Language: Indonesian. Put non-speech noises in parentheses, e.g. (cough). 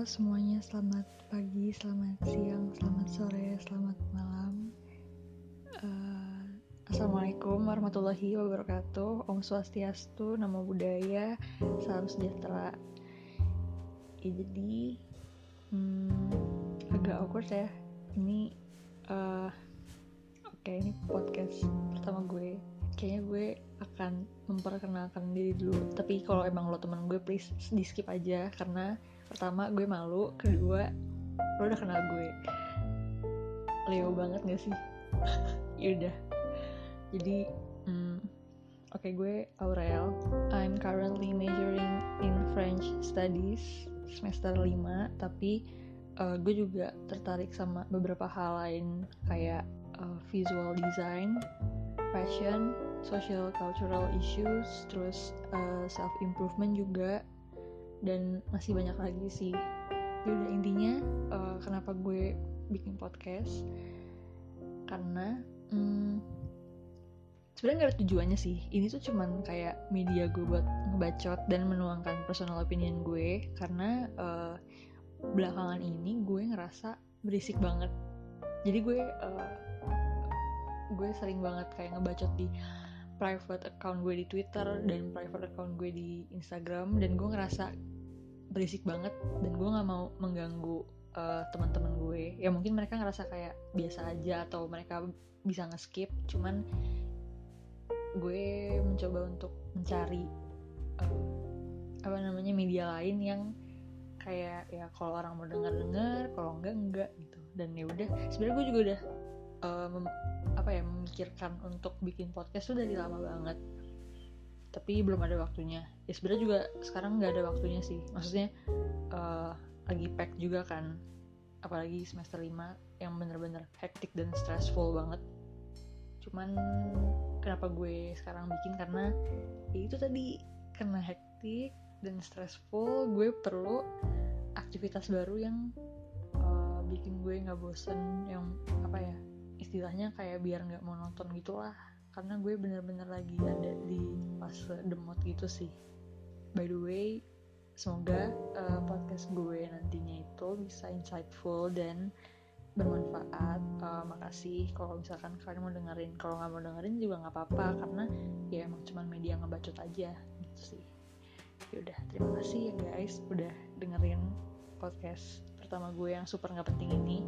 Semuanya, selamat pagi, selamat siang, selamat sore, selamat malam. Uh, Assalamualaikum warahmatullahi wabarakatuh. Om Swastiastu, Namo Buddhaya, Salam Sejahtera. Ya, jadi hmm, agak awkward ya. Ini uh, oke ini podcast pertama gue. Kayaknya gue akan memperkenalkan diri dulu. Tapi kalau emang lo teman gue, please di skip aja karena pertama gue malu. Kedua lo udah kenal gue. Leo banget gak sih? (laughs) Yaudah jadi hmm, oke okay, gue Aurel. I'm currently majoring in French Studies semester 5 tapi uh, gue juga tertarik sama beberapa hal lain kayak uh, visual design fashion social cultural issues terus uh, self improvement juga dan masih banyak lagi sih. Ya udah intinya uh, kenapa gue bikin podcast? Karena hmm, sebenarnya nggak ada tujuannya sih. Ini tuh cuman kayak media gue buat ngebacot dan menuangkan personal opinion gue. Karena uh, belakangan ini gue ngerasa berisik banget. Jadi gue uh, gue sering banget kayak ngebacot di private account gue di Twitter dan private account gue di Instagram dan gue ngerasa berisik banget dan gue nggak mau mengganggu uh, teman-teman gue. Ya mungkin mereka ngerasa kayak biasa aja atau mereka bisa nge-skip cuman gue mencoba untuk mencari uh, apa namanya media lain yang kayak ya kalau orang mau denger denger kalau enggak enggak gitu. Dan ya udah sebenarnya gue juga udah uh, apa ya memikirkan untuk bikin podcast tuh dari lama banget. Tapi belum ada waktunya. Ya sebenarnya juga sekarang nggak ada waktunya sih. Maksudnya uh, lagi pack juga kan. Apalagi semester 5 yang bener-bener hektik dan stressful banget. Cuman kenapa gue sekarang bikin? Karena ya itu tadi karena hektik dan stressful gue perlu aktivitas baru yang uh, bikin gue nggak bosen yang apa ya istilahnya kayak biar nggak monoton gitulah. Karena gue bener-bener lagi ada di fase demot gitu sih. By the way semoga uh, podcast gue nantinya itu bisa insightful dan bermanfaat. Uh, makasih kalau misalkan kalian mau dengerin. Kalau nggak mau dengerin juga nggak apa-apa karena ya emang cuman media ngebacot aja gitu sih. Yaudah terima kasih ya guys udah dengerin podcast pertama gue yang super nggak penting ini